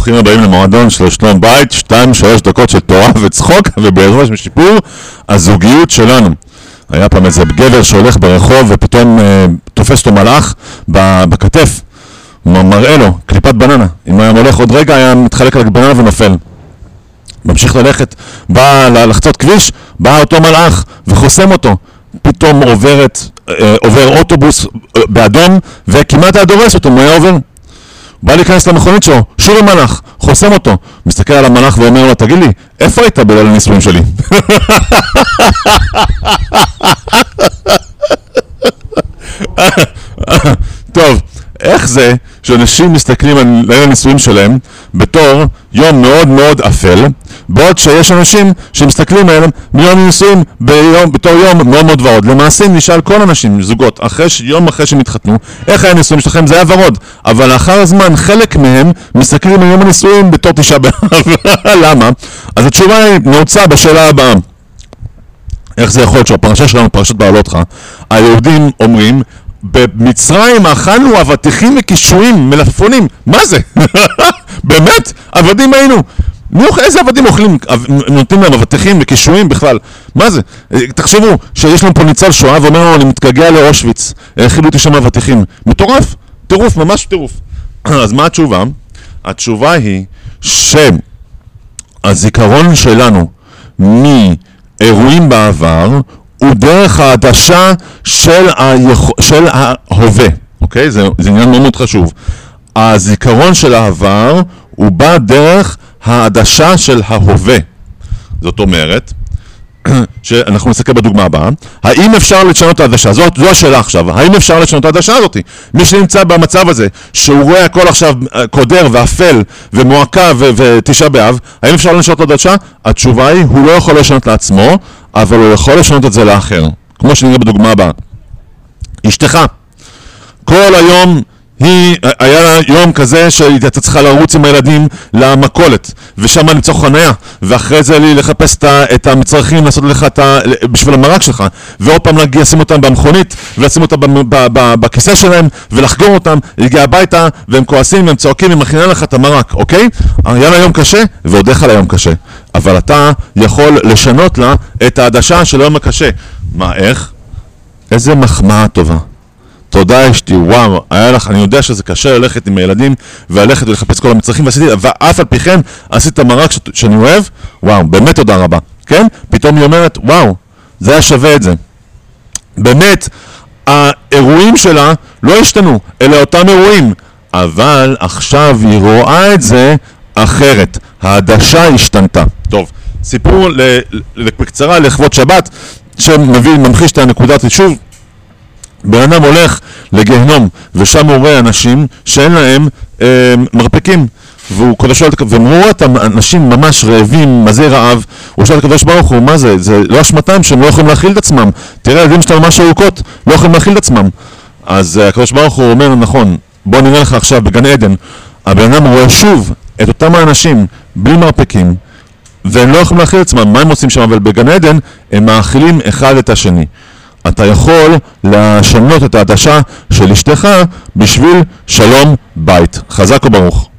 ברוכים הבאים למועדון של שלום בית, שתיים שלוש דקות של תורה וצחוק ובעזרת השם שיפור הזוגיות שלנו. היה פעם איזה גבר שהולך ברחוב ופתאום אה, תופס אותו מלאך בכתף, מראה לו קליפת בננה. אם היה הולך עוד רגע היה מתחלק על הבננה ונופל. ממשיך ללכת, בא לחצות כביש, בא אותו מלאך וחוסם אותו. פתאום עוברת, אה, עובר אוטובוס אה, באדום וכמעט היה דורס אותו, הוא היה עובר. בא להיכנס למכונית שלו, שוב המלאך, חוסם אותו, מסתכל על המלאך ואומר לו, תגיד לי, איפה היית בליל הנישואים שלי? טוב, איך זה שאנשים מסתכלים על ליל הנישואים שלהם בתור יום מאוד מאוד אפל, בעוד שיש אנשים שמסתכלים עליהם מיום הנישואים ביום, בתור יום מאוד מאוד ורוד. למעשה, אם נשאל כל הנשים, זוגות, אחרי, ש- יום אחרי שהם התחתנו, איך היה הנישואים שלכם? זה היה ורוד. אבל לאחר הזמן, חלק מהם מסתכלים על יום הנישואים בתור תשעה באב. למה? אז התשובה היא נעוצה בשאלה הבאה. איך זה יכול להיות שהפרשה שלנו, פרשת בעלותך, היהודים אומרים, במצרים אכלנו אבטיחים וקישואים, מלפפונים, מה זה? באמת? עבדים היינו. מי אוכל, איזה עבדים אוכלים? נותנים להם אבטיחים וקישואים בכלל. מה זה? אה, תחשבו שיש לנו פה ניצול שואה ואומר לנו, אני מתגעגע לאושוויץ, האכילו אותי שם אבטיחים. מטורף, טירוף, ממש טירוף. אז מה התשובה? התשובה היא שהזיכרון שלנו מאירועים בעבר הוא דרך העדשה של, היכ... של ההווה, אוקיי? זה, זה עניין מאוד מאוד חשוב. הזיכרון של העבר הוא בא דרך העדשה של ההווה. זאת אומרת, שאנחנו נסתכל בדוגמה הבאה, האם אפשר לשנות את העדשה? זאת, זו השאלה עכשיו, האם אפשר לשנות את העדשה הזאת? מי שנמצא במצב הזה, שהוא רואה הכל עכשיו אה, קודר ואפל ומועקה ותשעה באב, האם אפשר לשנות את העדשה? התשובה היא, הוא לא יכול לשנות לעצמו, אבל הוא יכול לשנות את זה לאחר. כמו שנראה בדוגמה הבאה. אשתך, כל היום היא, היה לה יום כזה שהייתה צריכה לרוץ עם הילדים למכולת ושם למצוא חניה ואחרי זה לי לחפש את את המצרכים לעשות לך את ה... בשביל המרק שלך. ועוד פעם להגיע לשים אותם במכונית ולשים אותם בכיסא שלהם ולחגור אותם, הגיע הביתה והם כועסים והם צועקים, היא מכינה לך את המרק, אוקיי? היה לה יום קשה ועוד איך לה יום קשה. אבל אתה יכול לשנות לה את העדשה של היום הקשה. מה, איך? איזה מחמאה טובה תודה אשתי, וואו, היה לך, אני יודע שזה קשה ללכת עם הילדים וללכת ולחפש כל המצרכים ועשיתי, ואף על פי כן עשית ש- שאני אוהב, וואו, באמת תודה רבה, כן? פתאום היא אומרת, וואו, זה היה שווה את זה. באמת, האירועים שלה לא השתנו, אלה אותם אירועים, אבל עכשיו היא רואה את זה אחרת, העדשה השתנתה. טוב, סיפור בקצרה לכבוד שבת, שמביא, ממחיש את הנקודת יישוב. בן אדם הולך לגיהנום, ושם הוא רואה אנשים שאין להם אה, מרפקים. והוא קודם שואל, והוא רואה את האנשים ממש רעבים, מזי רעב, הוא שואל את הקדוש ברוך הוא, מה זה? זה לא אשמתם שהם לא יכולים להכיל את עצמם. תראה, הילדים שלהם ממש ארוכות, לא יכולים להכיל את עצמם. אז אה, הקדוש ברוך הוא אומר, נכון, בוא נראה לך עכשיו בגן עדן. הבן אדם רואה שוב את אותם האנשים בלי מרפקים, והם לא יכולים להכיל את עצמם, מה הם עושים שם? אבל בגן עדן הם מאכילים אחד את השני. אתה יכול לשנות את העדשה של אשתך בשביל שלום בית. חזק וברוך.